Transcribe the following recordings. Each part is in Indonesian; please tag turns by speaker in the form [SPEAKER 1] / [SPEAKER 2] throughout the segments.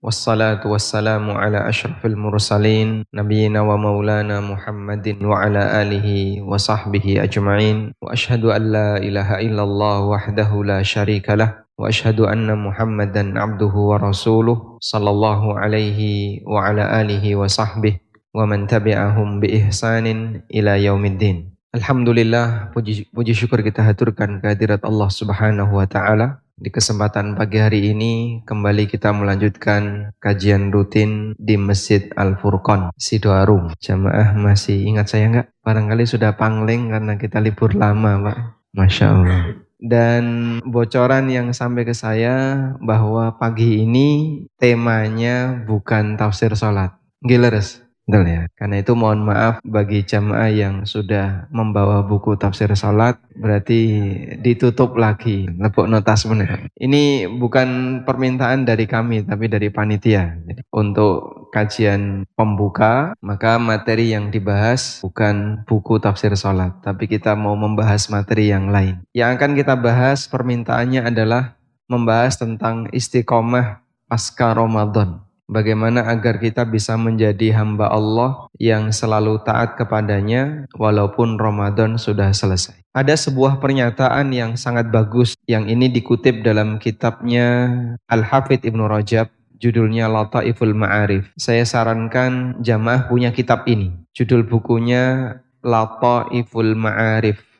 [SPEAKER 1] والصلاة والسلام على أشرف المرسلين نبينا ومولانا محمد وعلى آله وصحبه أجمعين وأشهد أن لا إله إلا الله وحده لا شريك له وأشهد أن محمدا عبده ورسوله صلى الله عليه وعلى آله وصحبه ومن تبعهم بإحسان إلى يوم الدين الحمد لله puji, puji syukur kita haturkan kehadirat Allah Subhanahu wa Ta'ala di kesempatan pagi hari ini kembali kita melanjutkan kajian rutin di Masjid Al Furqon Sidoarung. Jamaah masih ingat saya nggak? Barangkali sudah pangling karena kita libur lama, Pak. Masya Allah. Dan bocoran yang sampai ke saya bahwa pagi ini temanya bukan tafsir sholat. Gileres. Betul ya. Karena itu mohon maaf bagi jamaah yang sudah membawa buku tafsir salat berarti ditutup lagi lepuk notas benar. Ini bukan permintaan dari kami tapi dari panitia. Jadi, untuk kajian pembuka maka materi yang dibahas bukan buku tafsir salat tapi kita mau membahas materi yang lain. Yang akan kita bahas permintaannya adalah membahas tentang istiqomah pasca Ramadan bagaimana agar kita bisa menjadi hamba Allah yang selalu taat kepadanya walaupun Ramadan sudah selesai. Ada sebuah pernyataan yang sangat bagus yang ini dikutip dalam kitabnya Al-Hafidh Ibnu Rajab judulnya Lataiful Ma'arif. Saya sarankan jamaah punya kitab ini. Judul bukunya Lataiful Ma'arif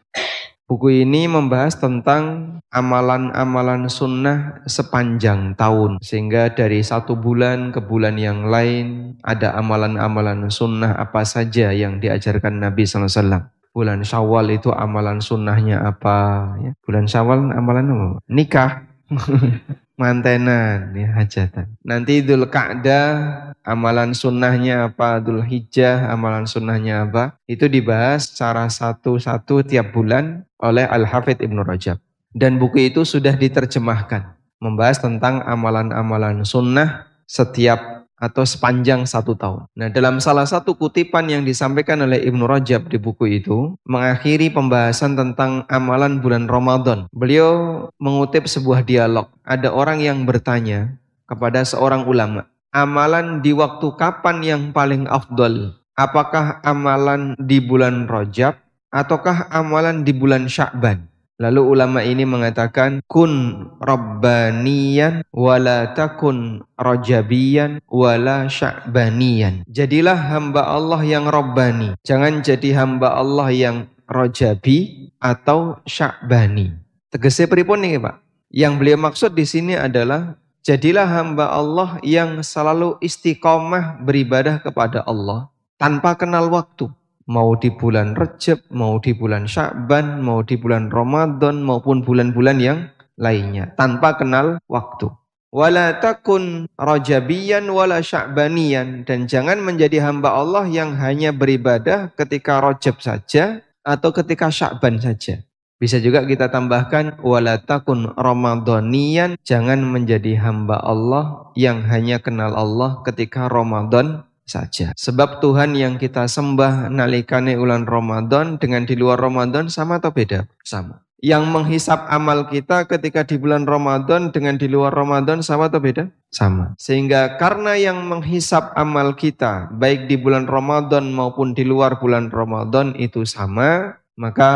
[SPEAKER 1] Buku ini membahas tentang amalan-amalan sunnah sepanjang tahun. Sehingga dari satu bulan ke bulan yang lain ada amalan-amalan sunnah apa saja yang diajarkan Nabi SAW. Bulan Syawal itu amalan sunnahnya apa? Ya. Bulan Syawal amalan apa? Nikah. mantenan ya hajatan. Nanti Idul Ka'dah amalan sunnahnya apa, Idul Hijjah amalan sunnahnya apa. Itu dibahas secara satu-satu tiap bulan oleh Al-Hafidh Ibnu Rajab. Dan buku itu sudah diterjemahkan. Membahas tentang amalan-amalan sunnah setiap atau sepanjang satu tahun. Nah, dalam salah satu kutipan yang disampaikan oleh Ibnu Rajab di buku itu, mengakhiri pembahasan tentang amalan bulan Ramadan. Beliau mengutip sebuah dialog. Ada orang yang bertanya kepada seorang ulama, amalan di waktu kapan yang paling afdol? Apakah amalan di bulan Rajab ataukah amalan di bulan Sya'ban? Lalu ulama ini mengatakan kun rabbaniyan wala takun rajabiyan wala sya'baniyan. Jadilah hamba Allah yang rabbani. Jangan jadi hamba Allah yang rajabi atau sya'bani. Tegasnya pripun nih Pak? Yang beliau maksud di sini adalah jadilah hamba Allah yang selalu istiqomah beribadah kepada Allah tanpa kenal waktu mau di bulan Rejab, mau di bulan Sya'ban, mau di bulan Ramadan maupun bulan-bulan yang lainnya tanpa kenal waktu. Wala takun rajabiyan wala sya'baniyan dan jangan menjadi hamba Allah yang hanya beribadah ketika Rajab saja atau ketika Sya'ban saja. Bisa juga kita tambahkan wala takun ramadhaniyan jangan menjadi hamba Allah yang hanya kenal Allah ketika Ramadan saja. Sebab Tuhan yang kita sembah nalikane ulan Ramadan dengan di luar Ramadan sama atau beda? Sama. Yang menghisap amal kita ketika di bulan Ramadan dengan di luar Ramadan sama atau beda? Sama. Sehingga karena yang menghisap amal kita baik di bulan Ramadan maupun di luar bulan Ramadan itu sama, maka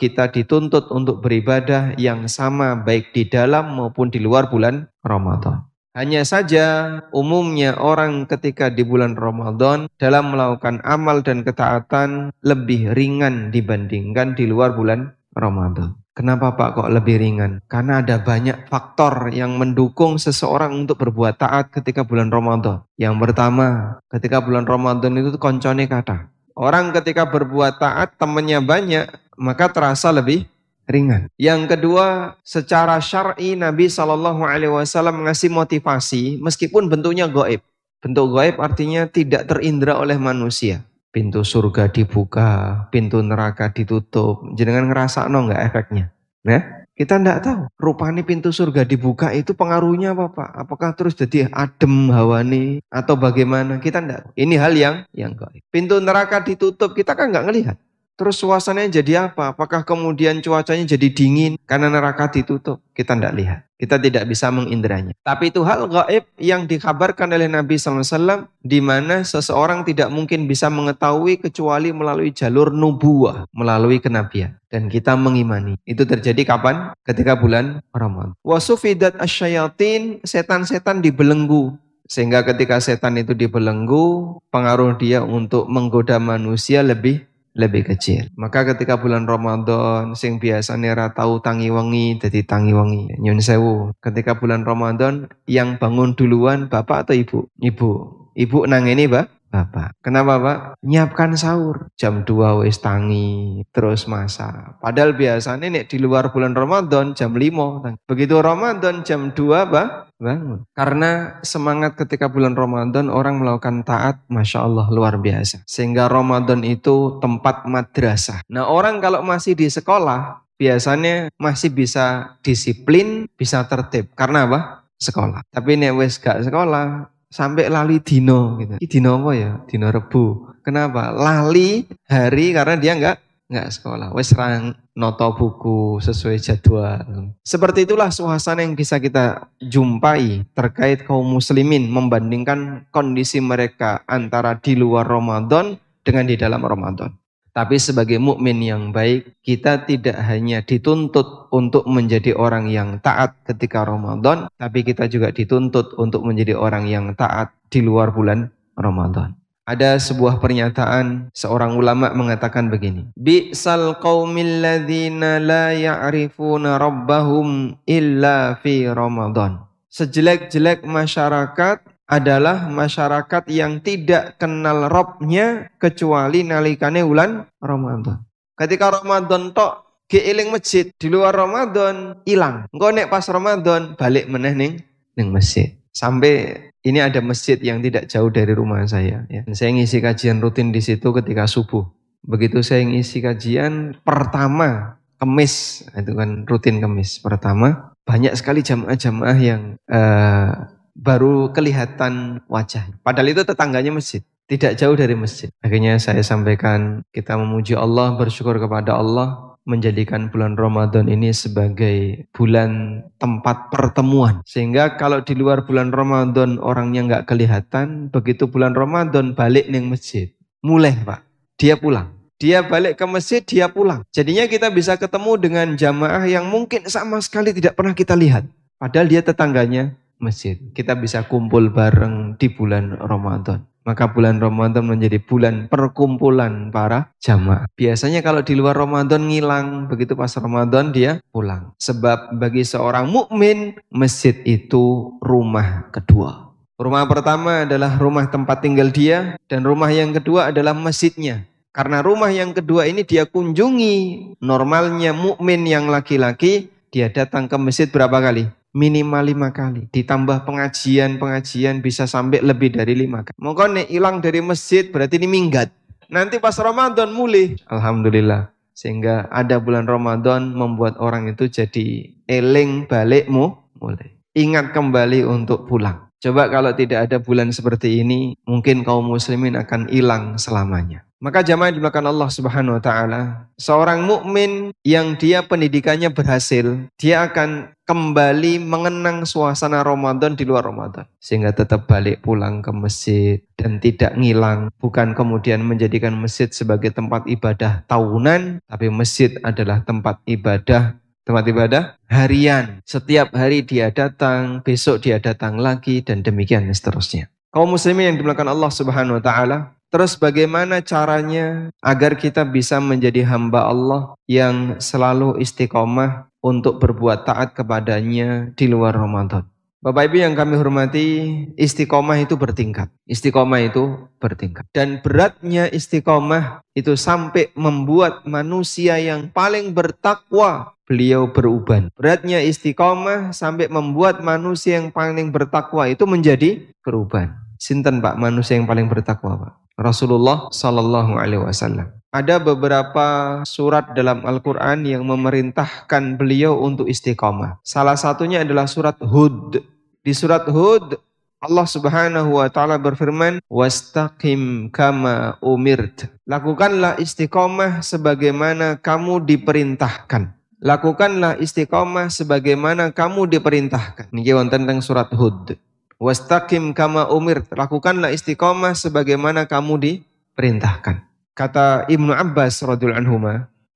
[SPEAKER 1] kita dituntut untuk beribadah yang sama baik di dalam maupun di luar bulan Ramadan. Hanya saja umumnya orang ketika di bulan Ramadan dalam melakukan amal dan ketaatan lebih ringan dibandingkan di luar bulan Ramadan. Kenapa Pak kok lebih ringan? Karena ada banyak faktor yang mendukung seseorang untuk berbuat taat ketika bulan Ramadan. Yang pertama, ketika bulan Ramadan itu koncone kata. Orang ketika berbuat taat temannya banyak, maka terasa lebih ringan. Yang kedua, secara syar'i Nabi Shallallahu Alaihi Wasallam mengasih motivasi meskipun bentuknya goib. Bentuk goib artinya tidak terindra oleh manusia. Pintu surga dibuka, pintu neraka ditutup. Jangan ngerasa no nggak efeknya. Nah, kita tidak tahu. Rupanya pintu surga dibuka itu pengaruhnya apa Pak? Apakah terus jadi adem hawani atau bagaimana? Kita tahu. Ini hal yang yang goib. Pintu neraka ditutup kita kan nggak ngelihat. Terus suasananya jadi apa? Apakah kemudian cuacanya jadi dingin karena neraka ditutup? Kita tidak lihat. Kita tidak bisa mengindranya. Tapi itu hal gaib yang dikabarkan oleh Nabi SAW di mana seseorang tidak mungkin bisa mengetahui kecuali melalui jalur nubuah, melalui kenabian. Dan kita mengimani. Itu terjadi kapan? Ketika bulan Ramadan. Wasufidat asyayatin, setan-setan dibelenggu sehingga ketika setan itu dibelenggu, pengaruh dia untuk menggoda manusia lebih lebih kecil. Maka ketika bulan Ramadan sing biasanya ra tahu tangi wengi jadi tangi wengi. Nyun sewu. Ketika bulan Ramadan yang bangun duluan bapak atau ibu? Ibu. Ibu nang ini, Pak? Bapak. Kenapa, Pak? Nyiapkan sahur. Jam 2 wis tangi, terus masak. Padahal biasanya nih di luar bulan Ramadan jam 5. Begitu Ramadan jam 2, Pak, bangun. Karena semangat ketika bulan Ramadan orang melakukan taat, Masya Allah luar biasa. Sehingga Ramadan itu tempat madrasah. Nah orang kalau masih di sekolah, biasanya masih bisa disiplin, bisa tertib. Karena apa? Sekolah. Tapi nih wes gak sekolah, sampai lali dino gitu. Ini dino apa ya? Dino rebu. Kenapa? Lali hari karena dia nggak nggak sekolah. Wes rang noto buku sesuai jadwal. Seperti itulah suasana yang bisa kita jumpai terkait kaum muslimin membandingkan kondisi mereka antara di luar Ramadan dengan di dalam Ramadan. Tapi sebagai mukmin yang baik, kita tidak hanya dituntut untuk menjadi orang yang taat ketika Ramadan, tapi kita juga dituntut untuk menjadi orang yang taat di luar bulan Ramadan. Ada sebuah pernyataan seorang ulama mengatakan begini. Bi'sal qaumil ladzina la ya'rifuna rabbahum illa fi Ramadan. Sejelek-jelek masyarakat adalah masyarakat yang tidak kenal Robnya kecuali nalikane bulan Ramadan. Ketika Ramadan tok keiling masjid di luar Ramadan hilang. Engko nek pas Ramadan balik meneh ning ning masjid. Sampai ini ada masjid yang tidak jauh dari rumah saya. Ya. Saya ngisi kajian rutin di situ ketika subuh. Begitu saya ngisi kajian pertama kemis, itu kan rutin kemis pertama, banyak sekali jamaah-jamaah yang uh, baru kelihatan wajah. Padahal itu tetangganya masjid, tidak jauh dari masjid. Akhirnya saya sampaikan kita memuji Allah, bersyukur kepada Allah menjadikan bulan Ramadan ini sebagai bulan tempat pertemuan. Sehingga kalau di luar bulan Ramadan orangnya nggak kelihatan, begitu bulan Ramadan balik nih masjid. Mulai Pak, dia pulang. Dia balik ke masjid, dia pulang. Jadinya kita bisa ketemu dengan jamaah yang mungkin sama sekali tidak pernah kita lihat. Padahal dia tetangganya masjid. Kita bisa kumpul bareng di bulan Ramadan. Maka bulan Ramadan menjadi bulan perkumpulan para jamaah. Biasanya kalau di luar Ramadan ngilang, begitu pas Ramadan dia pulang. Sebab bagi seorang mukmin masjid itu rumah kedua. Rumah pertama adalah rumah tempat tinggal dia dan rumah yang kedua adalah masjidnya. Karena rumah yang kedua ini dia kunjungi. Normalnya mukmin yang laki-laki dia datang ke masjid berapa kali? Minimal lima kali. Ditambah pengajian-pengajian bisa sampai lebih dari lima kali. Mungkin nih hilang dari masjid berarti ini minggat. Nanti pas Ramadan mulai. Alhamdulillah. Sehingga ada bulan Ramadan membuat orang itu jadi eling balikmu mulai. Ingat kembali untuk pulang. Coba kalau tidak ada bulan seperti ini, mungkin kaum muslimin akan hilang selamanya. Maka jamaah di belakang Allah Subhanahu wa taala, seorang mukmin yang dia pendidikannya berhasil, dia akan kembali mengenang suasana Ramadan di luar Ramadan sehingga tetap balik pulang ke masjid dan tidak ngilang, bukan kemudian menjadikan masjid sebagai tempat ibadah tahunan, tapi masjid adalah tempat ibadah tempat ibadah harian. Setiap hari dia datang, besok dia datang lagi dan demikian seterusnya. Kaum muslimin yang dimulakan Allah Subhanahu wa taala, Terus bagaimana caranya agar kita bisa menjadi hamba Allah yang selalu istiqomah untuk berbuat taat kepadanya di luar Ramadan. Bapak Ibu yang kami hormati, istiqomah itu bertingkat. Istiqomah itu bertingkat. Dan beratnya istiqomah itu sampai membuat manusia yang paling bertakwa beliau beruban. Beratnya istiqomah sampai membuat manusia yang paling bertakwa itu menjadi beruban. Sinten Pak manusia yang paling bertakwa Pak? Rasulullah Sallallahu Alaihi Wasallam. Ada beberapa surat dalam Al-Quran yang memerintahkan beliau untuk istiqomah. Salah satunya adalah surat Hud. Di surat Hud, Allah Subhanahu wa taala berfirman, "Wastaqim kama umirt." Lakukanlah istiqomah sebagaimana kamu diperintahkan. Lakukanlah istiqomah sebagaimana kamu diperintahkan. Ini wonten tentang surat Hud. Wastaqim kama umirt. Lakukanlah istiqomah sebagaimana kamu diperintahkan. Kata Ibnu Abbas radhiyallahu anhu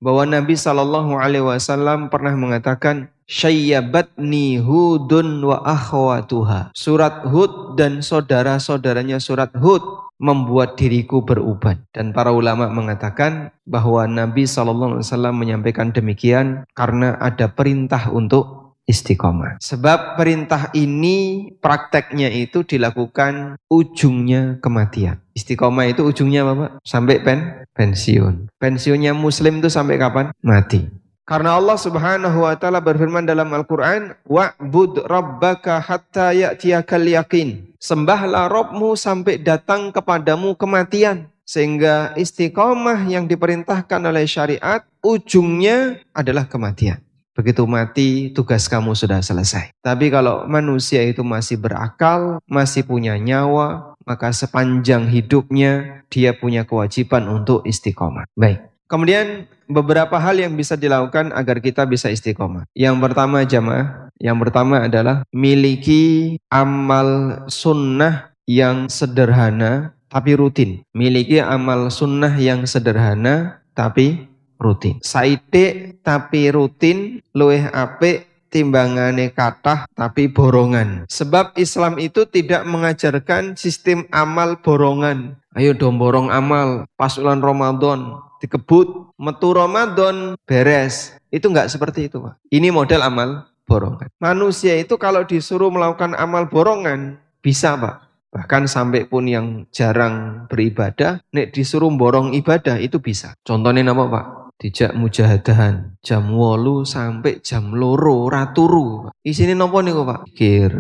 [SPEAKER 1] bahwa Nabi Shallallahu alaihi wasallam pernah mengatakan syayyabatni hudun wa akhwatuha. Surat Hud dan saudara-saudaranya surat Hud membuat diriku beruban. Dan para ulama mengatakan bahwa Nabi SAW menyampaikan demikian karena ada perintah untuk istiqomah. Sebab perintah ini prakteknya itu dilakukan ujungnya kematian. Istiqomah itu ujungnya apa? Sampai pen pensiun. Pensiunnya muslim itu sampai kapan? Mati. Karena Allah Subhanahu wa taala berfirman dalam Al-Qur'an, "Wa'bud rabbaka hatta ya'tiyakal yaqin." Sembahlah Rabbmu sampai datang kepadamu kematian. Sehingga istiqomah yang diperintahkan oleh syariat ujungnya adalah kematian. Begitu mati, tugas kamu sudah selesai. Tapi kalau manusia itu masih berakal, masih punya nyawa, maka sepanjang hidupnya dia punya kewajiban untuk istiqomah. Baik. Kemudian beberapa hal yang bisa dilakukan agar kita bisa istiqomah. Yang pertama jamaah, yang pertama adalah miliki amal sunnah yang sederhana tapi rutin. Miliki amal sunnah yang sederhana tapi rutin. Saite tapi rutin luweh apik timbangane kathah tapi borongan. Sebab Islam itu tidak mengajarkan sistem amal borongan. Ayo dong borong amal pas bulan Ramadan dikebut, metu Ramadan, beres. Itu enggak seperti itu, Pak. Ini model amal borongan. Manusia itu kalau disuruh melakukan amal borongan, bisa, Pak. Bahkan sampai pun yang jarang beribadah, nek disuruh borong ibadah itu bisa. Contohnya apa, Pak? Dijak mujahadahan jam wolu sampai jam loro raturu. Isini nopo nih Pak? Kir,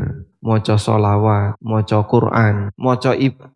[SPEAKER 1] moco solawat, moco Quran, moco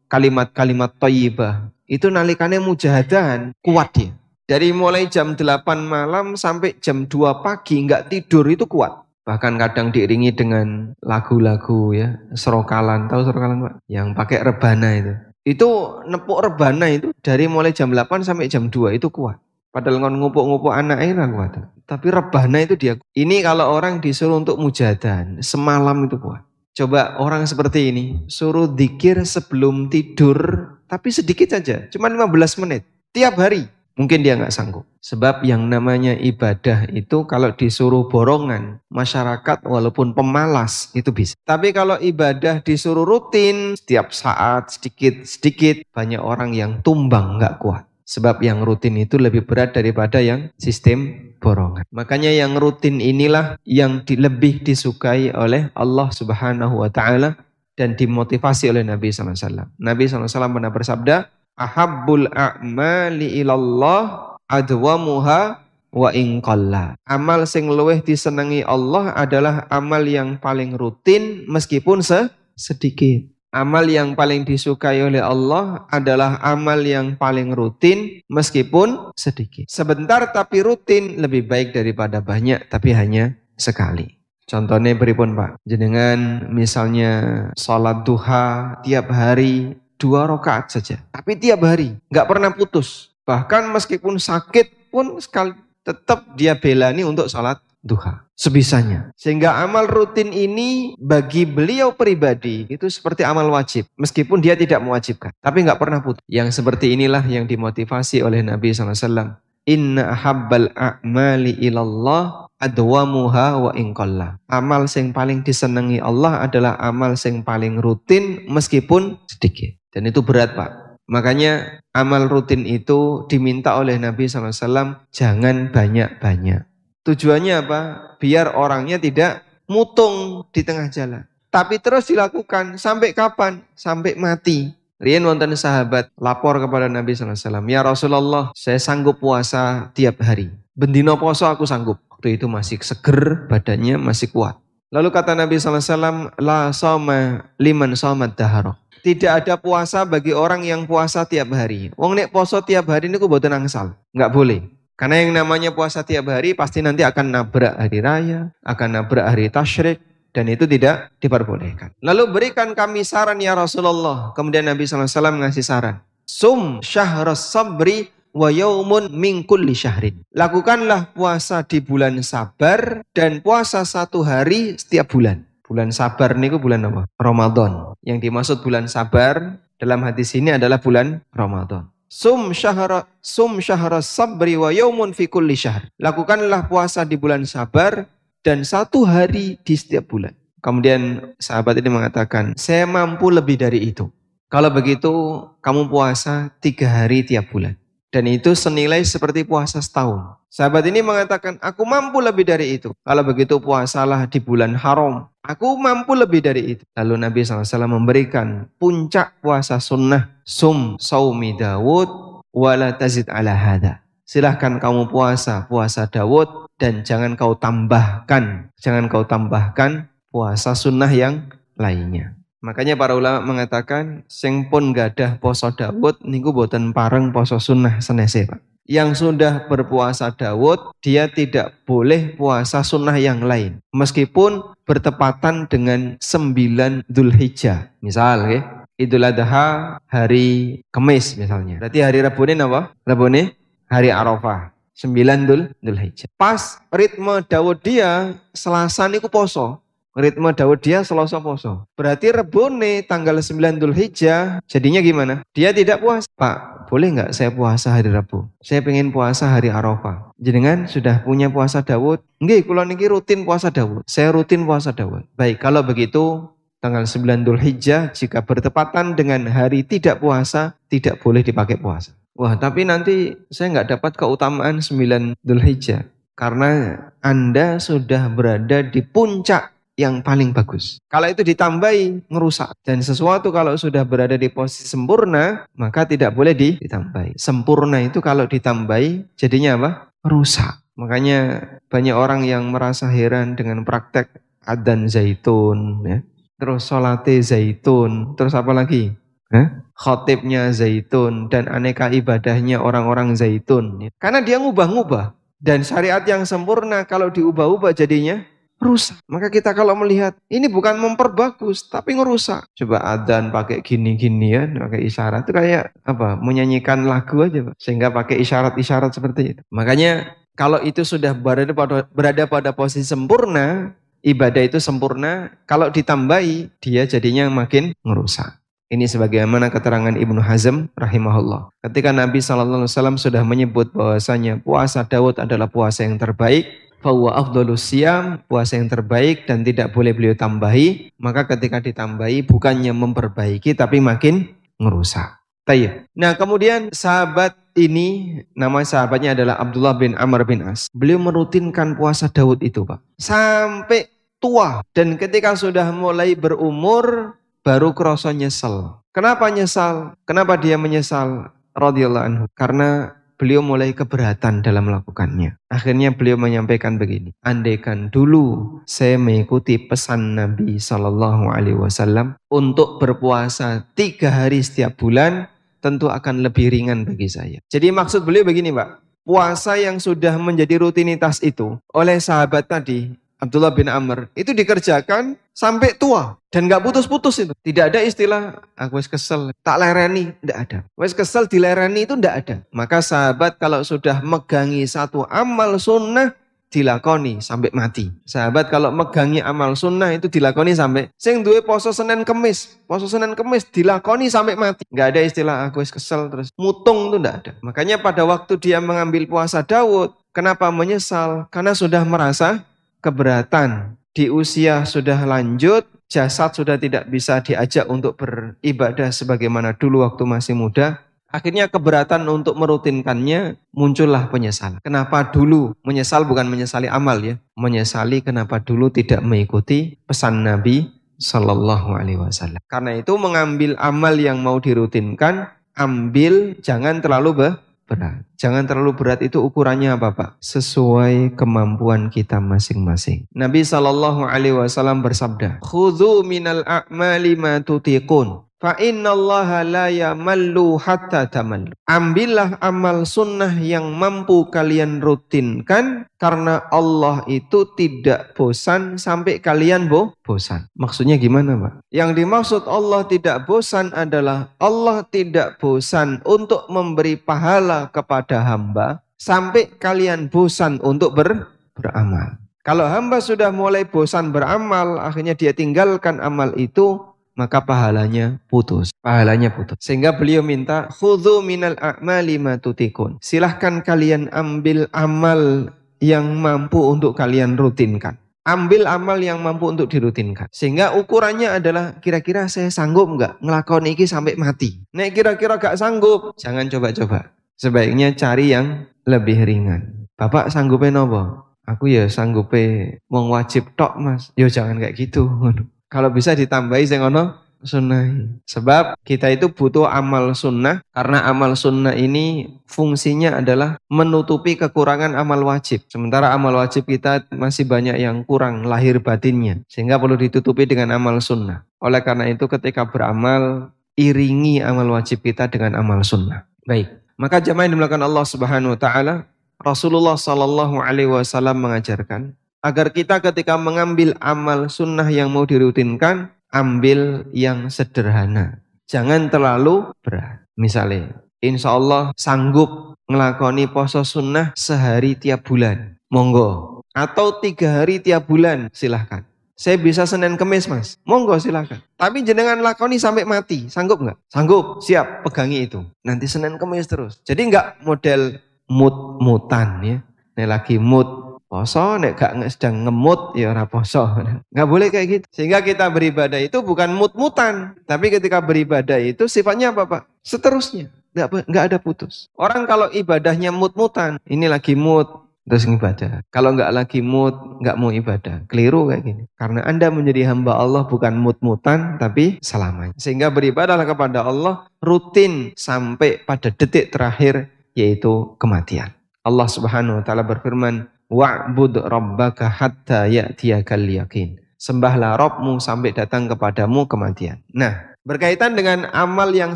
[SPEAKER 1] kalimat-kalimat toyibah itu nalikannya mujahadan kuat dia. Dari mulai jam 8 malam sampai jam 2 pagi nggak tidur itu kuat. Bahkan kadang diiringi dengan lagu-lagu ya, serokalan. Tahu serokalan Pak? Yang pakai rebana itu. Itu nepuk rebana itu dari mulai jam 8 sampai jam 2 itu kuat. Padahal ngon ngupuk-ngupuk anak itu kuat. Tapi rebana itu dia. Ini kalau orang disuruh untuk mujahadan, semalam itu kuat. Coba orang seperti ini, suruh dikir sebelum tidur, tapi sedikit saja, cuma 15 menit, tiap hari. Mungkin dia nggak sanggup. Sebab yang namanya ibadah itu kalau disuruh borongan, masyarakat walaupun pemalas itu bisa. Tapi kalau ibadah disuruh rutin, setiap saat sedikit-sedikit, banyak orang yang tumbang nggak kuat. Sebab yang rutin itu lebih berat daripada yang sistem borongan. Makanya yang rutin inilah yang di, lebih disukai oleh Allah Subhanahu wa taala dan dimotivasi oleh Nabi SAW. Nabi SAW pernah bersabda, Ahabbul a'mali ilallah adwamuha wa inqalla. Amal sing luweh disenangi Allah adalah amal yang paling rutin meskipun se sedikit. Amal yang paling disukai oleh Allah adalah amal yang paling rutin meskipun sedikit. Sebentar tapi rutin lebih baik daripada banyak tapi hanya sekali. Contohnya beripun Pak, jenengan misalnya sholat duha tiap hari dua rakaat saja. Tapi tiap hari, nggak pernah putus. Bahkan meskipun sakit pun sekali tetap dia belani untuk sholat duha sebisanya. Sehingga amal rutin ini bagi beliau pribadi itu seperti amal wajib. Meskipun dia tidak mewajibkan. Tapi nggak pernah putus. Yang seperti inilah yang dimotivasi oleh Nabi SAW. Inna ahabbal a'mali ilallah adwamuha wa inqalla. Amal yang paling disenangi Allah adalah amal yang paling rutin meskipun sedikit. Dan itu berat Pak. Makanya amal rutin itu diminta oleh Nabi SAW jangan banyak-banyak. Tujuannya apa? Biar orangnya tidak mutung di tengah jalan. Tapi terus dilakukan sampai kapan? Sampai mati. Rian wonten sahabat lapor kepada Nabi SAW. Ya Rasulullah, saya sanggup puasa tiap hari. Bendino poso aku sanggup. Waktu itu masih seger, badannya masih kuat. Lalu kata Nabi SAW, La soma liman daharo. Tidak ada puasa bagi orang yang puasa tiap hari. Wong nek poso tiap hari ini ku boten angsal. Nggak boleh. Karena yang namanya puasa tiap hari pasti nanti akan nabrak hari raya, akan nabrak hari tasyrik, dan itu tidak diperbolehkan. Lalu berikan kami saran ya Rasulullah. Kemudian Nabi SAW ngasih saran. Sum syahras sabri wa yaumun min kulli syahrin. Lakukanlah puasa di bulan sabar dan puasa satu hari setiap bulan. Bulan sabar niku bulan apa? Ramadan. Yang dimaksud bulan sabar dalam hadis ini adalah bulan Ramadan. Sum syahra sum syahra sabri wa yaumun fi kulli syahr. Lakukanlah puasa di bulan sabar dan satu hari di setiap bulan. Kemudian sahabat ini mengatakan, saya mampu lebih dari itu. Kalau begitu, kamu puasa tiga hari tiap bulan. Dan itu senilai seperti puasa setahun. Sahabat ini mengatakan, aku mampu lebih dari itu. Kalau begitu puasalah di bulan haram. Aku mampu lebih dari itu. Lalu Nabi SAW memberikan puncak puasa sunnah. Sum saumi Dawud wala tazid ala hada. Silahkan kamu puasa, puasa Dawud. Dan jangan kau tambahkan, jangan kau tambahkan puasa sunnah yang lainnya. Makanya para ulama mengatakan sing pun gadah poso Daud niku boten pareng poso sunnah senese Pak. Yang sudah berpuasa Daud dia tidak boleh puasa sunnah yang lain. Meskipun bertepatan dengan sembilan Hijjah. Misal ya, Idul Adha hari Kamis misalnya. Berarti hari Rabu ini apa? Rabu ini hari Arafah. Sembilan Dul Hijjah. Pas ritme Daud dia Selasa niku poso ritme Daud dia selasa poso. Berarti rebone tanggal 9 Dhul Hijjah jadinya gimana? Dia tidak puasa. Pak, boleh nggak saya puasa hari Rabu? Saya pengen puasa hari Arafah. Jenengan sudah punya puasa Daud? Nggih, kula niki rutin puasa Daud. Saya rutin puasa Daud. Baik, kalau begitu tanggal 9 Dhul Hijjah jika bertepatan dengan hari tidak puasa, tidak boleh dipakai puasa. Wah, tapi nanti saya nggak dapat keutamaan 9 Dhul Hijjah. Karena Anda sudah berada di puncak yang paling bagus. Kalau itu ditambahi, ngerusak. Dan sesuatu kalau sudah berada di posisi sempurna, maka tidak boleh ditambahi. Sempurna itu kalau ditambahi, jadinya apa? Rusak. Makanya banyak orang yang merasa heran dengan praktek adan zaitun, ya. terus solate zaitun, terus apa lagi? Eh? Khotibnya zaitun dan aneka ibadahnya orang-orang zaitun. Ya. Karena dia ngubah-ngubah. Dan syariat yang sempurna kalau diubah-ubah jadinya rusak. Maka kita kalau melihat ini bukan memperbagus tapi ngerusak. Coba adan pakai gini-gini ya, pakai isyarat itu kayak apa? Menyanyikan lagu aja, Pak. Sehingga pakai isyarat-isyarat seperti itu. Makanya kalau itu sudah berada pada berada pada posisi sempurna, ibadah itu sempurna, kalau ditambahi dia jadinya makin ngerusak. Ini sebagaimana keterangan Ibnu Hazm rahimahullah. Ketika Nabi SAW sudah menyebut bahwasanya puasa Daud adalah puasa yang terbaik, bahwa afdolus siam, puasa yang terbaik dan tidak boleh beliau tambahi, maka ketika ditambahi bukannya memperbaiki tapi makin ngerusak. Tayyip. Nah kemudian sahabat ini, nama sahabatnya adalah Abdullah bin Amr bin As. Beliau merutinkan puasa Daud itu Pak. Sampai tua. Dan ketika sudah mulai berumur, baru kerasa nyesel. Kenapa nyesal? Kenapa dia menyesal? Radiyallahu anhu. Karena beliau mulai keberatan dalam melakukannya. Akhirnya beliau menyampaikan begini, andaikan dulu saya mengikuti pesan Nabi Shallallahu Alaihi Wasallam untuk berpuasa tiga hari setiap bulan, tentu akan lebih ringan bagi saya. Jadi maksud beliau begini, Pak. Puasa yang sudah menjadi rutinitas itu oleh sahabat tadi Abdullah bin Amr itu dikerjakan sampai tua dan nggak putus-putus itu. Tidak ada istilah aku wes kesel, tak lereni, tidak ada. Wes kesel dilereni itu tidak ada. Maka sahabat kalau sudah megangi satu amal sunnah dilakoni sampai mati. Sahabat kalau megangi amal sunnah itu dilakoni sampai sing duwe poso Senin Kemis, poso Senin Kemis dilakoni sampai mati. Nggak ada istilah aku wes kesel terus mutung itu tidak ada. Makanya pada waktu dia mengambil puasa Daud, kenapa menyesal? Karena sudah merasa keberatan di usia sudah lanjut, jasad sudah tidak bisa diajak untuk beribadah sebagaimana dulu waktu masih muda, akhirnya keberatan untuk merutinkannya muncullah penyesalan. Kenapa dulu menyesal bukan menyesali amal ya, menyesali kenapa dulu tidak mengikuti pesan Nabi Shallallahu Alaihi Wasallam. Karena itu mengambil amal yang mau dirutinkan, ambil jangan terlalu berat. Jangan terlalu berat itu ukurannya apa Pak? Sesuai kemampuan kita masing-masing. Nabi Shallallahu Alaihi Wasallam bersabda, "Khudhu minal a'mali ma tutiqun." Fa innallaha la yamallu hatta tamallu. Ambillah amal sunnah yang mampu kalian rutinkan karena Allah itu tidak bosan sampai kalian bo bosan. Maksudnya gimana, Pak? Yang dimaksud Allah tidak bosan adalah Allah tidak bosan untuk memberi pahala kepada hamba sampai kalian bosan untuk ber beramal. Kalau hamba sudah mulai bosan beramal, akhirnya dia tinggalkan amal itu, maka pahalanya putus. Pahalanya putus. Sehingga beliau minta, khudhu minal a'mali matutikun. Silahkan kalian ambil amal yang mampu untuk kalian rutinkan. Ambil amal yang mampu untuk dirutinkan. Sehingga ukurannya adalah kira-kira saya sanggup nggak ngelakon iki sampai mati. Nek kira-kira gak sanggup, jangan coba-coba. Sebaiknya cari yang lebih ringan. Bapak sanggupnya nopo? Aku ya sanggupe wong wajib tok mas. Yo jangan kayak gitu. Kalau bisa ditambahi sing ono sunnah. Sebab kita itu butuh amal sunnah karena amal sunnah ini fungsinya adalah menutupi kekurangan amal wajib. Sementara amal wajib kita masih banyak yang kurang lahir batinnya sehingga perlu ditutupi dengan amal sunnah. Oleh karena itu ketika beramal iringi amal wajib kita dengan amal sunnah. Baik, maka jamaah yang dimulakan Allah Subhanahu wa taala Rasulullah Shallallahu Alaihi Wasallam mengajarkan agar kita ketika mengambil amal sunnah yang mau dirutinkan, ambil yang sederhana. Jangan terlalu berat. Misalnya, insya Allah sanggup ngelakoni poso sunnah sehari tiap bulan. Monggo. Atau tiga hari tiap bulan, silahkan. Saya bisa Senin Kemis mas, monggo silahkan. Tapi jenengan lakoni sampai mati, sanggup nggak? Sanggup, siap, pegangi itu. Nanti Senin Kemis terus. Jadi nggak model mut-mutan ya. Nek lagi mut poso nek gak sedang ngemut ya ora poso. Nggak boleh kayak gitu. Sehingga kita beribadah itu bukan mut-mutan tapi ketika beribadah itu sifatnya apa pak? Seterusnya. Nggak nggak ada putus. Orang kalau ibadahnya mut-mutan ini lagi mut terus ibadah kalau nggak lagi mut nggak mau ibadah. Keliru kayak gini. Karena anda menjadi hamba Allah bukan mut-mutan tapi selamanya. Sehingga beribadahlah kepada Allah rutin sampai pada detik terakhir yaitu kematian. Allah Subhanahu wa taala berfirman wa'bud rabbaka hatta ya'tiyakal yakin. Sembahlah Robmu sampai datang kepadamu kematian. Nah, berkaitan dengan amal yang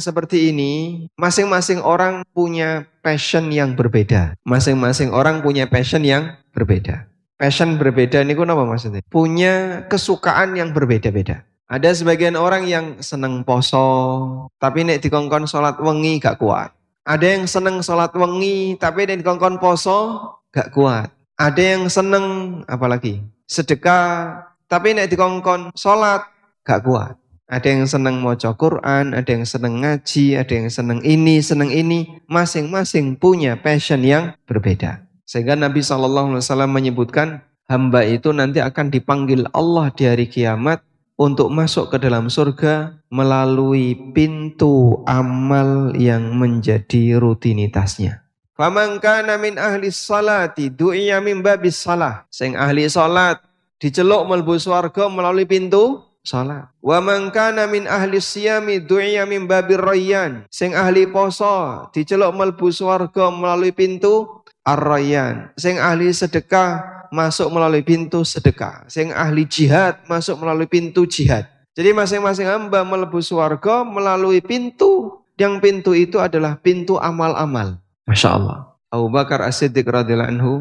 [SPEAKER 1] seperti ini, masing-masing orang punya passion yang berbeda. Masing-masing orang punya passion yang berbeda. Passion berbeda ini apa maksudnya? Punya kesukaan yang berbeda-beda. Ada sebagian orang yang seneng poso, tapi nek dikongkon sholat wengi gak kuat. Ada yang seneng sholat wengi, tapi nek dikongkon poso gak kuat. Ada yang seneng apalagi sedekah, tapi nek dikongkon sholat gak kuat. Ada yang seneng mau Quran, ada yang seneng ngaji, ada yang seneng ini, seneng ini. Masing-masing punya passion yang berbeda. Sehingga Nabi SAW menyebutkan hamba itu nanti akan dipanggil Allah di hari kiamat untuk masuk ke dalam surga melalui pintu amal yang menjadi rutinitasnya. Faman kana min ahli salati du'iya min babis salah. Sing ahli salat diceluk mlebu swarga melalui pintu salat. Wa man kana min ahli siyami du'iya min babir rayyan. Sing ahli poso diceluk mlebu swarga melalui pintu ar-rayyan. Ahli sedekah masuk melalui pintu sedekah. Sing ahli jihad masuk melalui pintu jihad. Jadi masing-masing hamba melebu swarga melalui pintu yang pintu itu adalah pintu amal-amal. Masya Allah. Abu Bakar As-Siddiq radhiyallahu anhu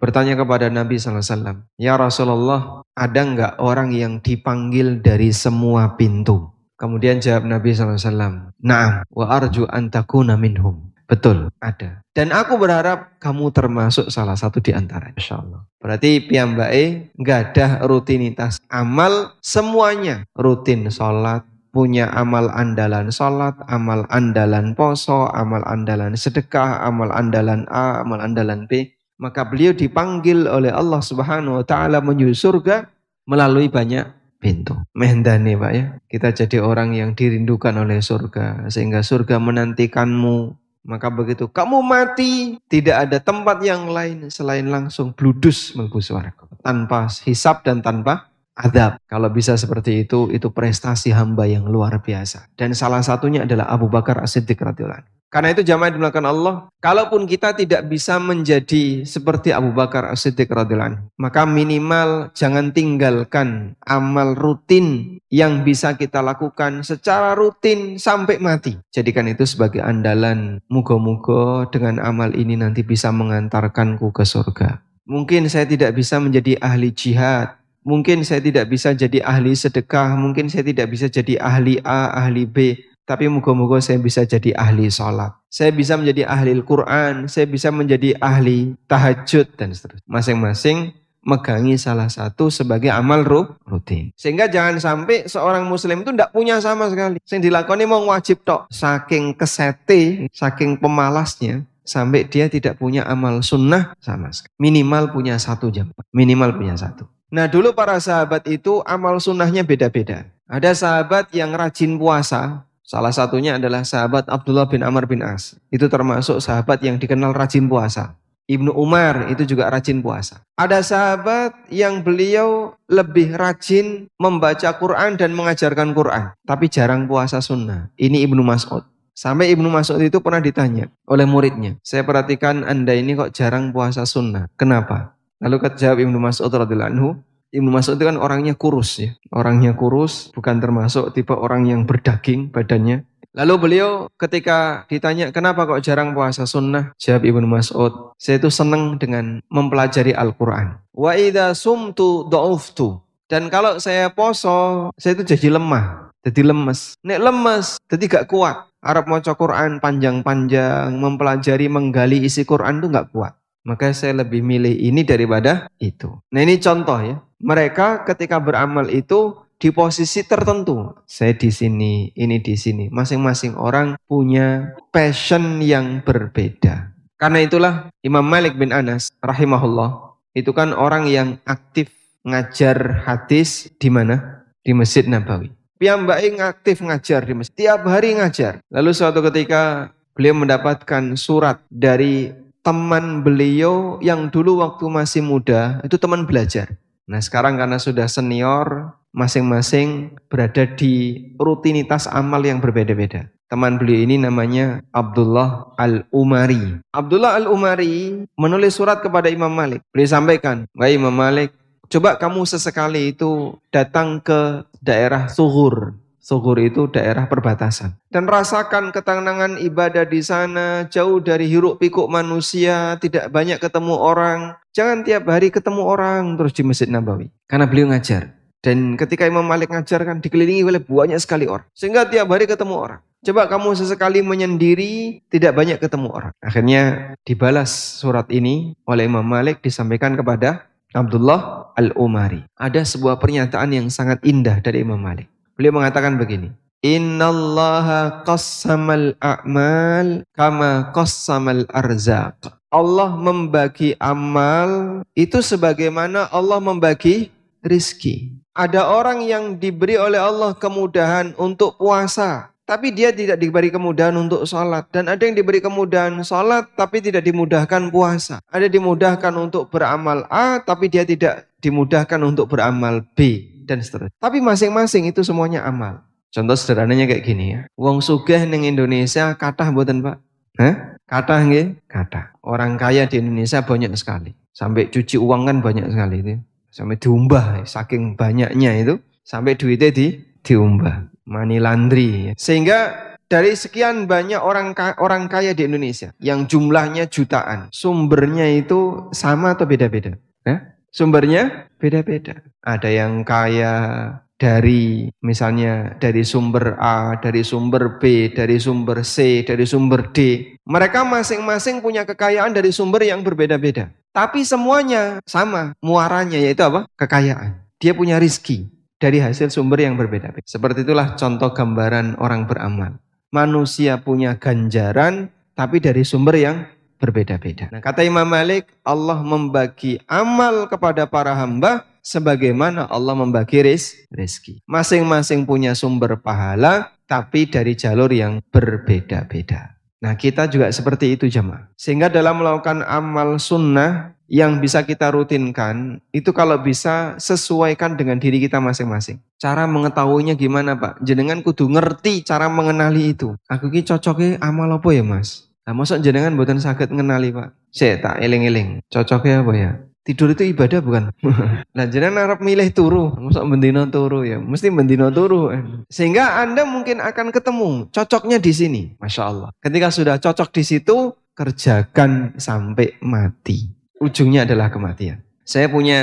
[SPEAKER 1] bertanya kepada Nabi SAW, Ya Rasulullah, ada nggak orang yang dipanggil dari semua pintu? Kemudian jawab Nabi SAW, Naam, wa arju antakuna minhum. Betul, ada. Dan aku berharap kamu termasuk salah satu di antara. Insya Allah. Berarti piyambae nggak ada rutinitas amal semuanya. Rutin sholat, punya amal andalan sholat, amal andalan poso, amal andalan sedekah, amal andalan A, amal andalan B. Maka beliau dipanggil oleh Allah Subhanahu wa taala menuju surga melalui banyak pintu. Mehendani Pak ya. Kita jadi orang yang dirindukan oleh surga sehingga surga menantikanmu. Maka begitu kamu mati, tidak ada tempat yang lain selain langsung bludus suaraku. Tanpa hisap dan tanpa adab. Kalau bisa seperti itu, itu prestasi hamba yang luar biasa. Dan salah satunya adalah Abu Bakar As-Siddiq radhiyallahu Karena itu jamaah dimulakan Allah, kalaupun kita tidak bisa menjadi seperti Abu Bakar As-Siddiq radhiyallahu maka minimal jangan tinggalkan amal rutin yang bisa kita lakukan secara rutin sampai mati. Jadikan itu sebagai andalan. Muga-muga dengan amal ini nanti bisa mengantarkanku ke surga. Mungkin saya tidak bisa menjadi ahli jihad, mungkin saya tidak bisa jadi ahli sedekah, mungkin saya tidak bisa jadi ahli A, ahli B, tapi moga-moga saya bisa jadi ahli sholat. Saya bisa menjadi ahli Al-Quran. Saya bisa menjadi ahli tahajud dan seterusnya. Masing-masing megangi salah satu sebagai amal rutin. Sehingga jangan sampai seorang muslim itu tidak punya sama sekali. Yang dilakoni mau wajib tok. Saking kesete, saking pemalasnya, sampai dia tidak punya amal sunnah sama sekali. Minimal punya satu jam. Minimal punya satu. Nah dulu para sahabat itu amal sunnahnya beda-beda. Ada sahabat yang rajin puasa, Salah satunya adalah sahabat Abdullah bin Amr bin As. Itu termasuk sahabat yang dikenal rajin puasa. Ibnu Umar itu juga rajin puasa. Ada sahabat yang beliau lebih rajin membaca Quran dan mengajarkan Quran. Tapi jarang puasa sunnah. Ini Ibnu Mas'ud. Sampai Ibnu Mas'ud itu pernah ditanya oleh muridnya. Saya perhatikan anda ini kok jarang puasa sunnah. Kenapa? Lalu kata Ibnu Mas'ud radhiyallahu anhu, Ibnu Mas'ud itu kan orangnya kurus ya. Orangnya kurus, bukan termasuk tipe orang yang berdaging badannya. Lalu beliau ketika ditanya, kenapa kok jarang puasa sunnah? Jawab Ibnu Mas'ud, saya itu senang dengan mempelajari Al-Quran. Wa idha sumtu do'uftu. Dan kalau saya poso, saya itu jadi lemah, jadi lemes. Nek lemes, jadi gak kuat. Arab mau Quran panjang-panjang, mempelajari, menggali isi Quran itu gak kuat. Maka saya lebih milih ini daripada itu. Nah ini contoh ya. Mereka ketika beramal itu di posisi tertentu. Saya di sini, ini di sini. Masing-masing orang punya passion yang berbeda. Karena itulah Imam Malik bin Anas rahimahullah itu kan orang yang aktif ngajar hadis di mana? Di Masjid Nabawi. Piyambai aktif ngajar di masjid. Tiap hari ngajar. Lalu suatu ketika beliau mendapatkan surat dari teman beliau yang dulu waktu masih muda itu teman belajar. Nah sekarang karena sudah senior, masing-masing berada di rutinitas amal yang berbeda-beda. Teman beliau ini namanya Abdullah Al-Umari. Abdullah Al-Umari menulis surat kepada Imam Malik. Beliau sampaikan, Wahai Imam Malik, coba kamu sesekali itu datang ke daerah Suhur, Sugur itu daerah perbatasan. Dan rasakan ketenangan ibadah di sana, jauh dari hiruk pikuk manusia, tidak banyak ketemu orang. Jangan tiap hari ketemu orang terus di Masjid Nabawi. Karena beliau ngajar. Dan ketika Imam Malik ngajar kan dikelilingi oleh banyak sekali orang. Sehingga tiap hari ketemu orang. Coba kamu sesekali menyendiri, tidak banyak ketemu orang. Akhirnya dibalas surat ini oleh Imam Malik disampaikan kepada Abdullah Al-Umari. Ada sebuah pernyataan yang sangat indah dari Imam Malik. Beliau mengatakan begini. Innallaha qassamal a'mal kama qassamal arzaq. Allah membagi amal itu sebagaimana Allah membagi rizki. Ada orang yang diberi oleh Allah kemudahan untuk puasa, tapi dia tidak diberi kemudahan untuk sholat. Dan ada yang diberi kemudahan sholat, tapi tidak dimudahkan puasa. Ada dimudahkan untuk beramal A, tapi dia tidak dimudahkan untuk beramal B dan seterusnya. Tapi masing-masing itu semuanya amal. Contoh sederhananya kayak gini ya. Wong sugih ning Indonesia kathah mboten, Pak? Hah? Kathah nggih? Kathah. Orang kaya di Indonesia banyak sekali. Sampai cuci uang kan banyak sekali itu. Sampai diumbah saking banyaknya itu sampai duitnya di diumbah. Money laundry. Ya. Sehingga dari sekian banyak orang orang kaya di Indonesia yang jumlahnya jutaan, sumbernya itu sama atau beda-beda? Sumbernya beda-beda. Ada yang kaya dari misalnya dari sumber A, dari sumber B, dari sumber C, dari sumber D. Mereka masing-masing punya kekayaan dari sumber yang berbeda-beda. Tapi semuanya sama muaranya yaitu apa? Kekayaan. Dia punya rizki dari hasil sumber yang berbeda-beda. Seperti itulah contoh gambaran orang beramal. Manusia punya ganjaran tapi dari sumber yang berbeda-beda. Nah, kata Imam Malik, Allah membagi amal kepada para hamba sebagaimana Allah membagi rezeki. Masing-masing punya sumber pahala, tapi dari jalur yang berbeda-beda. Nah kita juga seperti itu jemaah. Sehingga dalam melakukan amal sunnah yang bisa kita rutinkan, itu kalau bisa sesuaikan dengan diri kita masing-masing. Cara mengetahuinya gimana Pak? Jenengan kudu ngerti cara mengenali itu. Aku ki cocoknya amal apa ya Mas? Nah, masuk jenengan buatan sakit mengenali Pak. Saya tak eling-eling. Cocoknya apa ya? Tidur itu ibadah bukan? nah jenengan harap milih turu, masuk mendino turu ya, mesti mendino turu. Sehingga Anda mungkin akan ketemu cocoknya di sini, masya Allah. Ketika sudah cocok di situ, kerjakan sampai mati. Ujungnya adalah kematian. Saya punya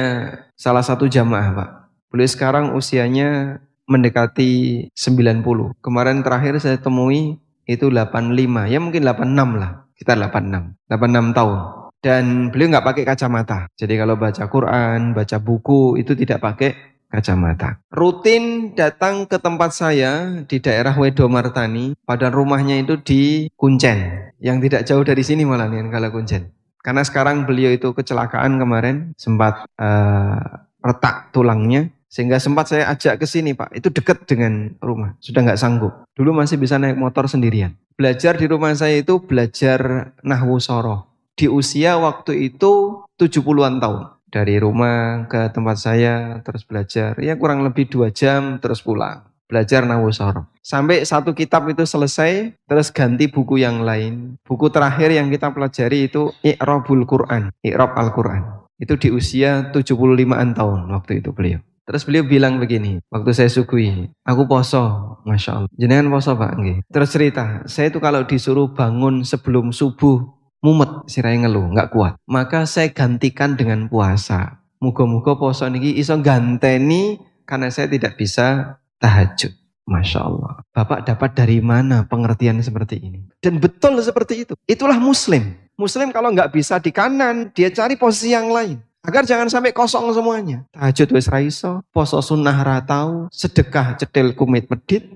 [SPEAKER 1] salah satu jamaah pak. Beliau sekarang usianya mendekati 90. Kemarin terakhir saya temui itu 85, ya mungkin 86 lah. Kita 86, 86 tahun dan beliau nggak pakai kacamata. Jadi kalau baca Quran, baca buku itu tidak pakai kacamata. Rutin datang ke tempat saya di daerah Wedo Martani, pada rumahnya itu di Kuncen, yang tidak jauh dari sini malah nih kalau Kuncen. Karena sekarang beliau itu kecelakaan kemarin, sempat uh, retak tulangnya, sehingga sempat saya ajak ke sini Pak, itu dekat dengan rumah, sudah nggak sanggup. Dulu masih bisa naik motor sendirian. Belajar di rumah saya itu belajar Nahwu Soroh di usia waktu itu 70-an tahun. Dari rumah ke tempat saya terus belajar, ya kurang lebih dua jam terus pulang. Belajar Nawusoro. Sampai satu kitab itu selesai, terus ganti buku yang lain. Buku terakhir yang kita pelajari itu Iqrabul Quran, Iqrab Al-Quran. Itu di usia 75-an tahun waktu itu beliau. Terus beliau bilang begini, waktu saya sukui, aku poso, Masya Allah. Jenengan poso Pak? Terus cerita, saya itu kalau disuruh bangun sebelum subuh, mumet sirai ngeluh, nggak kuat. Maka saya gantikan dengan puasa. Muga-muga poso niki iso ganteni karena saya tidak bisa tahajud. Masya Allah. Bapak dapat dari mana pengertian seperti ini? Dan betul seperti itu. Itulah muslim. Muslim kalau nggak bisa di kanan, dia cari posisi yang lain. Agar jangan sampai kosong semuanya. Tahajud wis raiso, poso sunnah ratau, sedekah cedel kumit medit,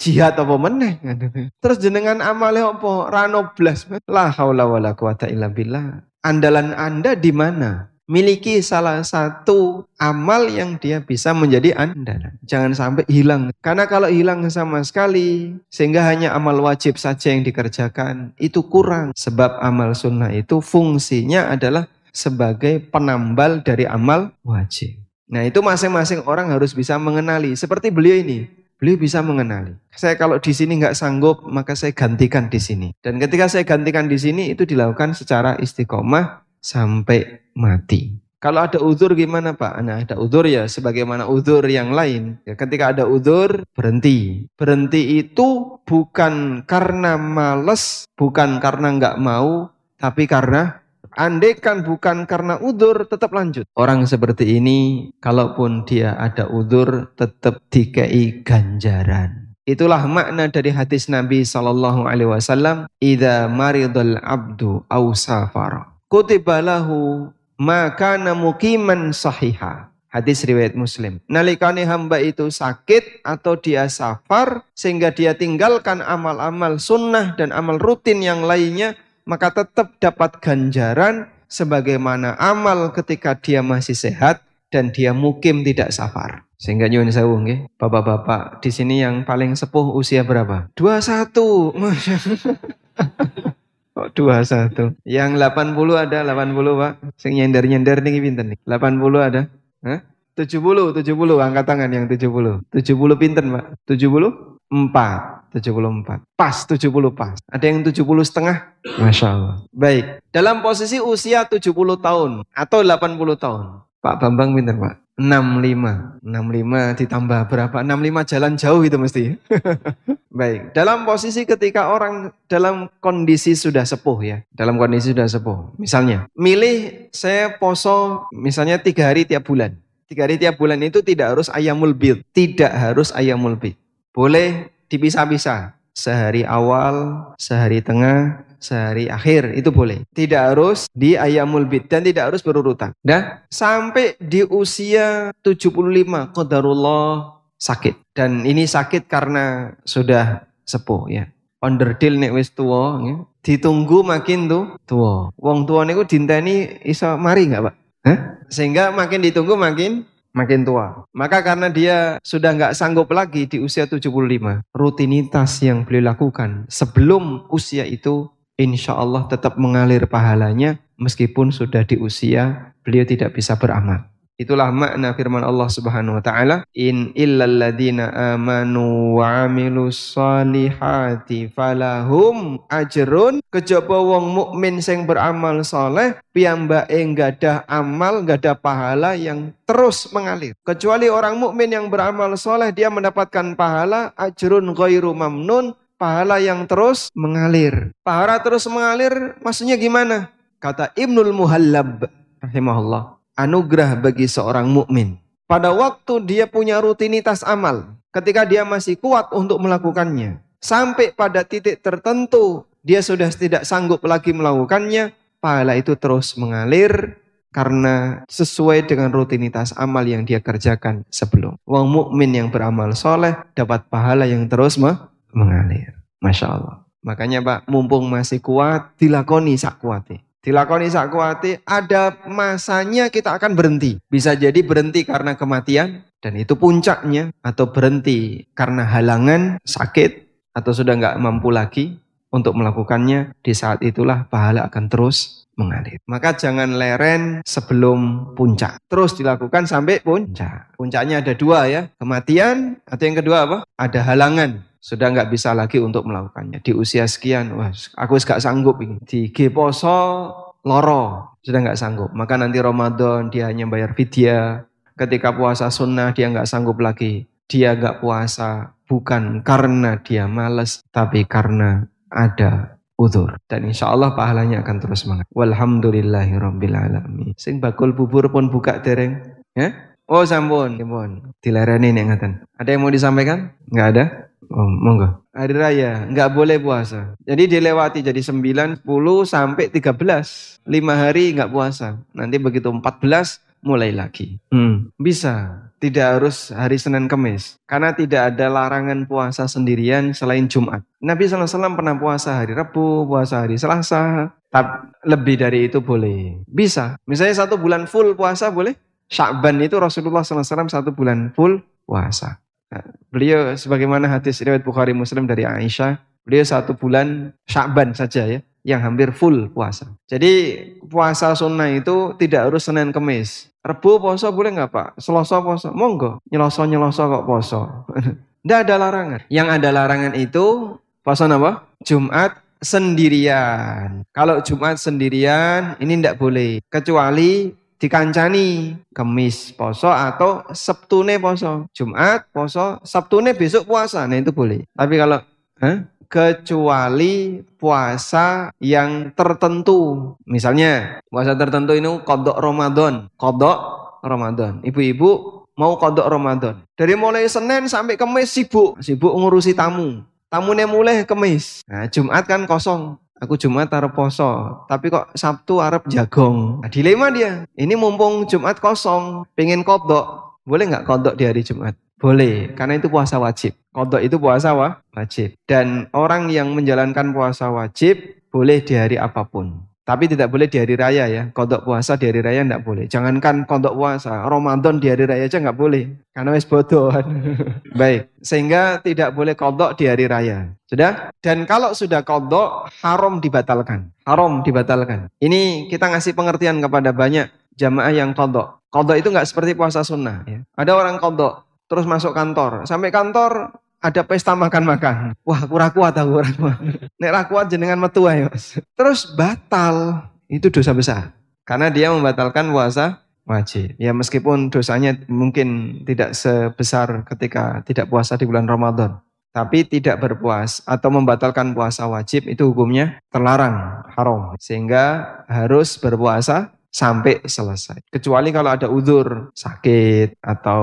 [SPEAKER 1] jihad apa meneh. Terus jenengan amale apa? Rano blas. La haula wala quwata illa billah. Andalan Anda di mana? Miliki salah satu amal yang dia bisa menjadi andalan. Jangan sampai hilang. Karena kalau hilang sama sekali, sehingga hanya amal wajib saja yang dikerjakan, itu kurang. Sebab amal sunnah itu fungsinya adalah sebagai penambal dari amal wajib. Nah itu masing-masing orang harus bisa mengenali. Seperti beliau ini, beliau bisa mengenali. Saya kalau di sini nggak sanggup, maka saya gantikan di sini. Dan ketika saya gantikan di sini, itu dilakukan secara istiqomah sampai mati. Kalau ada uzur gimana Pak? Nah ada uzur ya sebagaimana uzur yang lain. Ya, ketika ada uzur berhenti. Berhenti itu bukan karena males, bukan karena nggak mau, tapi karena Andaikan bukan karena udur, tetap lanjut. Orang seperti ini, kalaupun dia ada udur, tetap dikei ganjaran. Itulah makna dari hadis Nabi Sallallahu Alaihi Wasallam. Ida maridul abdu au safar. Kutibalahu maka mukiman sahiha. Hadis riwayat Muslim. Nalikani hamba itu sakit atau dia safar sehingga dia tinggalkan amal-amal sunnah dan amal rutin yang lainnya maka tetap dapat ganjaran sebagaimana amal ketika dia masih sehat dan dia mukim tidak safar. Sehingga nyuwun sewu nggih, bapak-bapak di sini yang paling sepuh usia berapa? 21. Oh, 21. Yang 80 ada 80, Pak. Sing nyender-nyender nih pinten nih? 80 ada? Hah? 70, 70 angkat tangan yang 70. 70 pinten, Pak? 70? 4. 74. Pas 70 pas. Ada yang 70 setengah? Masya Allah. Baik. Dalam posisi usia 70 tahun atau 80 tahun. Pak Bambang pinter Pak? 65. 65 ditambah berapa? 65 jalan jauh itu mesti. Baik. Dalam posisi ketika orang dalam kondisi sudah sepuh ya. Dalam kondisi sudah sepuh. Misalnya, milih saya poso misalnya tiga hari tiap bulan. Tiga hari tiap bulan itu tidak harus ayamul bid. Tidak harus ayamul bid. Boleh dipisah-pisah. Sehari awal, sehari tengah, sehari akhir itu boleh. Tidak harus di ayamul bid dan tidak harus berurutan. Nah, sampai di usia 75 qadarullah sakit. Dan ini sakit karena sudah sepuh ya. Onderdil nek wis tua ya. Ditunggu makin tuh tua. Wong tua niku dinteni iso mari nggak Pak? Hah? Sehingga makin ditunggu makin makin tua. Maka karena dia sudah nggak sanggup lagi di usia 75, rutinitas yang beliau lakukan sebelum usia itu insya Allah tetap mengalir pahalanya meskipun sudah di usia beliau tidak bisa beramal. Itulah makna firman Allah Subhanahu wa taala, "In illal ladzina amanu wa amilus solihati falahum ajrun." Kejaba wong mukmin sing beramal soleh, piyambake ada amal, ada pahala yang terus mengalir. Kecuali orang mukmin yang beramal soleh, dia mendapatkan pahala ajrun ghairu mamnun, pahala yang terus mengalir. Pahala terus mengalir maksudnya gimana? Kata Ibnul Muhallab rahimahullah anugerah bagi seorang mukmin. Pada waktu dia punya rutinitas amal, ketika dia masih kuat untuk melakukannya, sampai pada titik tertentu dia sudah tidak sanggup lagi melakukannya, pahala itu terus mengalir karena sesuai dengan rutinitas amal yang dia kerjakan sebelum. Wong mukmin yang beramal soleh dapat pahala yang terus mengalir. Masya Allah. Makanya Pak, mumpung masih kuat, dilakoni sak kuatnya dilakoni sakwati, ada masanya kita akan berhenti. Bisa jadi berhenti karena kematian, dan itu puncaknya, atau berhenti karena halangan, sakit, atau sudah nggak mampu lagi untuk melakukannya, di saat itulah pahala akan terus mengalir. Maka jangan leren sebelum puncak. Terus dilakukan sampai puncak. Puncaknya ada dua ya, kematian, atau yang kedua apa? Ada halangan sudah nggak bisa lagi untuk melakukannya. Di usia sekian, wah aku nggak sanggup ini. Di Geposo loro, sudah nggak sanggup. Maka nanti Ramadan dia hanya bayar vidya. Ketika puasa sunnah dia nggak sanggup lagi. Dia nggak puasa bukan karena dia males, tapi karena ada udur. Dan insya Allah pahalanya akan terus semangat. Walhamdulillahi rabbil alamin. Sing bakul bubur pun buka dereng. Ya? Oh sampun, sampun. Dilereni nih ngatan. Ada yang mau disampaikan? Nggak ada? Oh, monggo. Hari raya nggak boleh puasa. Jadi dilewati jadi 9, 10 sampai 13. 5 hari nggak puasa. Nanti begitu 14 mulai lagi. Hmm, bisa. Tidak harus hari Senin Kemis. Karena tidak ada larangan puasa sendirian selain Jumat. Nabi SAW pernah puasa hari Rabu, puasa hari Selasa. Tapi lebih dari itu boleh. Bisa. Misalnya satu bulan full puasa boleh? Syakban itu Rasulullah SAW satu bulan full puasa. Nah, beliau sebagaimana hadis riwayat Bukhari Muslim dari Aisyah, beliau satu bulan Syakban saja ya, yang hampir full puasa. Jadi puasa sunnah itu tidak harus Senin Kemis. Rebu poso boleh nggak Pak? Selasa poso, monggo. Nyeloso nyeloso kok poso. Tidak ada larangan. Yang ada larangan itu puasa apa? Jumat sendirian. Kalau Jumat sendirian ini tidak boleh. Kecuali dikancani kemis poso atau Sabtune poso. Jumat poso, Sabtune besok puasa. Nah itu boleh. Tapi kalau huh? kecuali puasa yang tertentu. Misalnya puasa tertentu ini kodok Ramadan. Kodok Ramadan. Ibu-ibu mau kodok Ramadan. Dari mulai Senin sampai Kemis sibuk. Sibuk ngurusi tamu. Tamunya mulai Kemis. Nah Jumat kan kosong. Aku Jumat taruh poso, tapi kok Sabtu Arab jagong. Nah, dilema dia. Ini mumpung Jumat kosong, pengen kodok. Boleh nggak kodok di hari Jumat? Boleh, karena itu puasa wajib. Kodok itu puasa wajib. Dan orang yang menjalankan puasa wajib boleh di hari apa pun. Tapi tidak boleh di hari raya ya. Kodok puasa di hari raya tidak boleh. Jangankan kodok puasa, Ramadan di hari raya aja nggak boleh. Karena wis bodoh. Baik, sehingga tidak boleh kodok di hari raya. Sudah? Dan kalau sudah kodok, haram dibatalkan. Haram dibatalkan. Ini kita ngasih pengertian kepada banyak jamaah yang kodok. Kodok itu nggak seperti puasa sunnah. Ya. Ada orang kodok, terus masuk kantor. Sampai kantor ada pesta makan-makan. Wah, kurang kuat aku, kurang kuat. Nek ra kuat jenengan metu Mas. Terus batal. Itu dosa besar. Karena dia membatalkan puasa wajib. Ya meskipun dosanya mungkin tidak sebesar ketika tidak puasa di bulan Ramadan. Tapi tidak berpuas atau membatalkan puasa wajib itu hukumnya terlarang, haram. Sehingga harus berpuasa sampai selesai. Kecuali kalau ada udur, sakit atau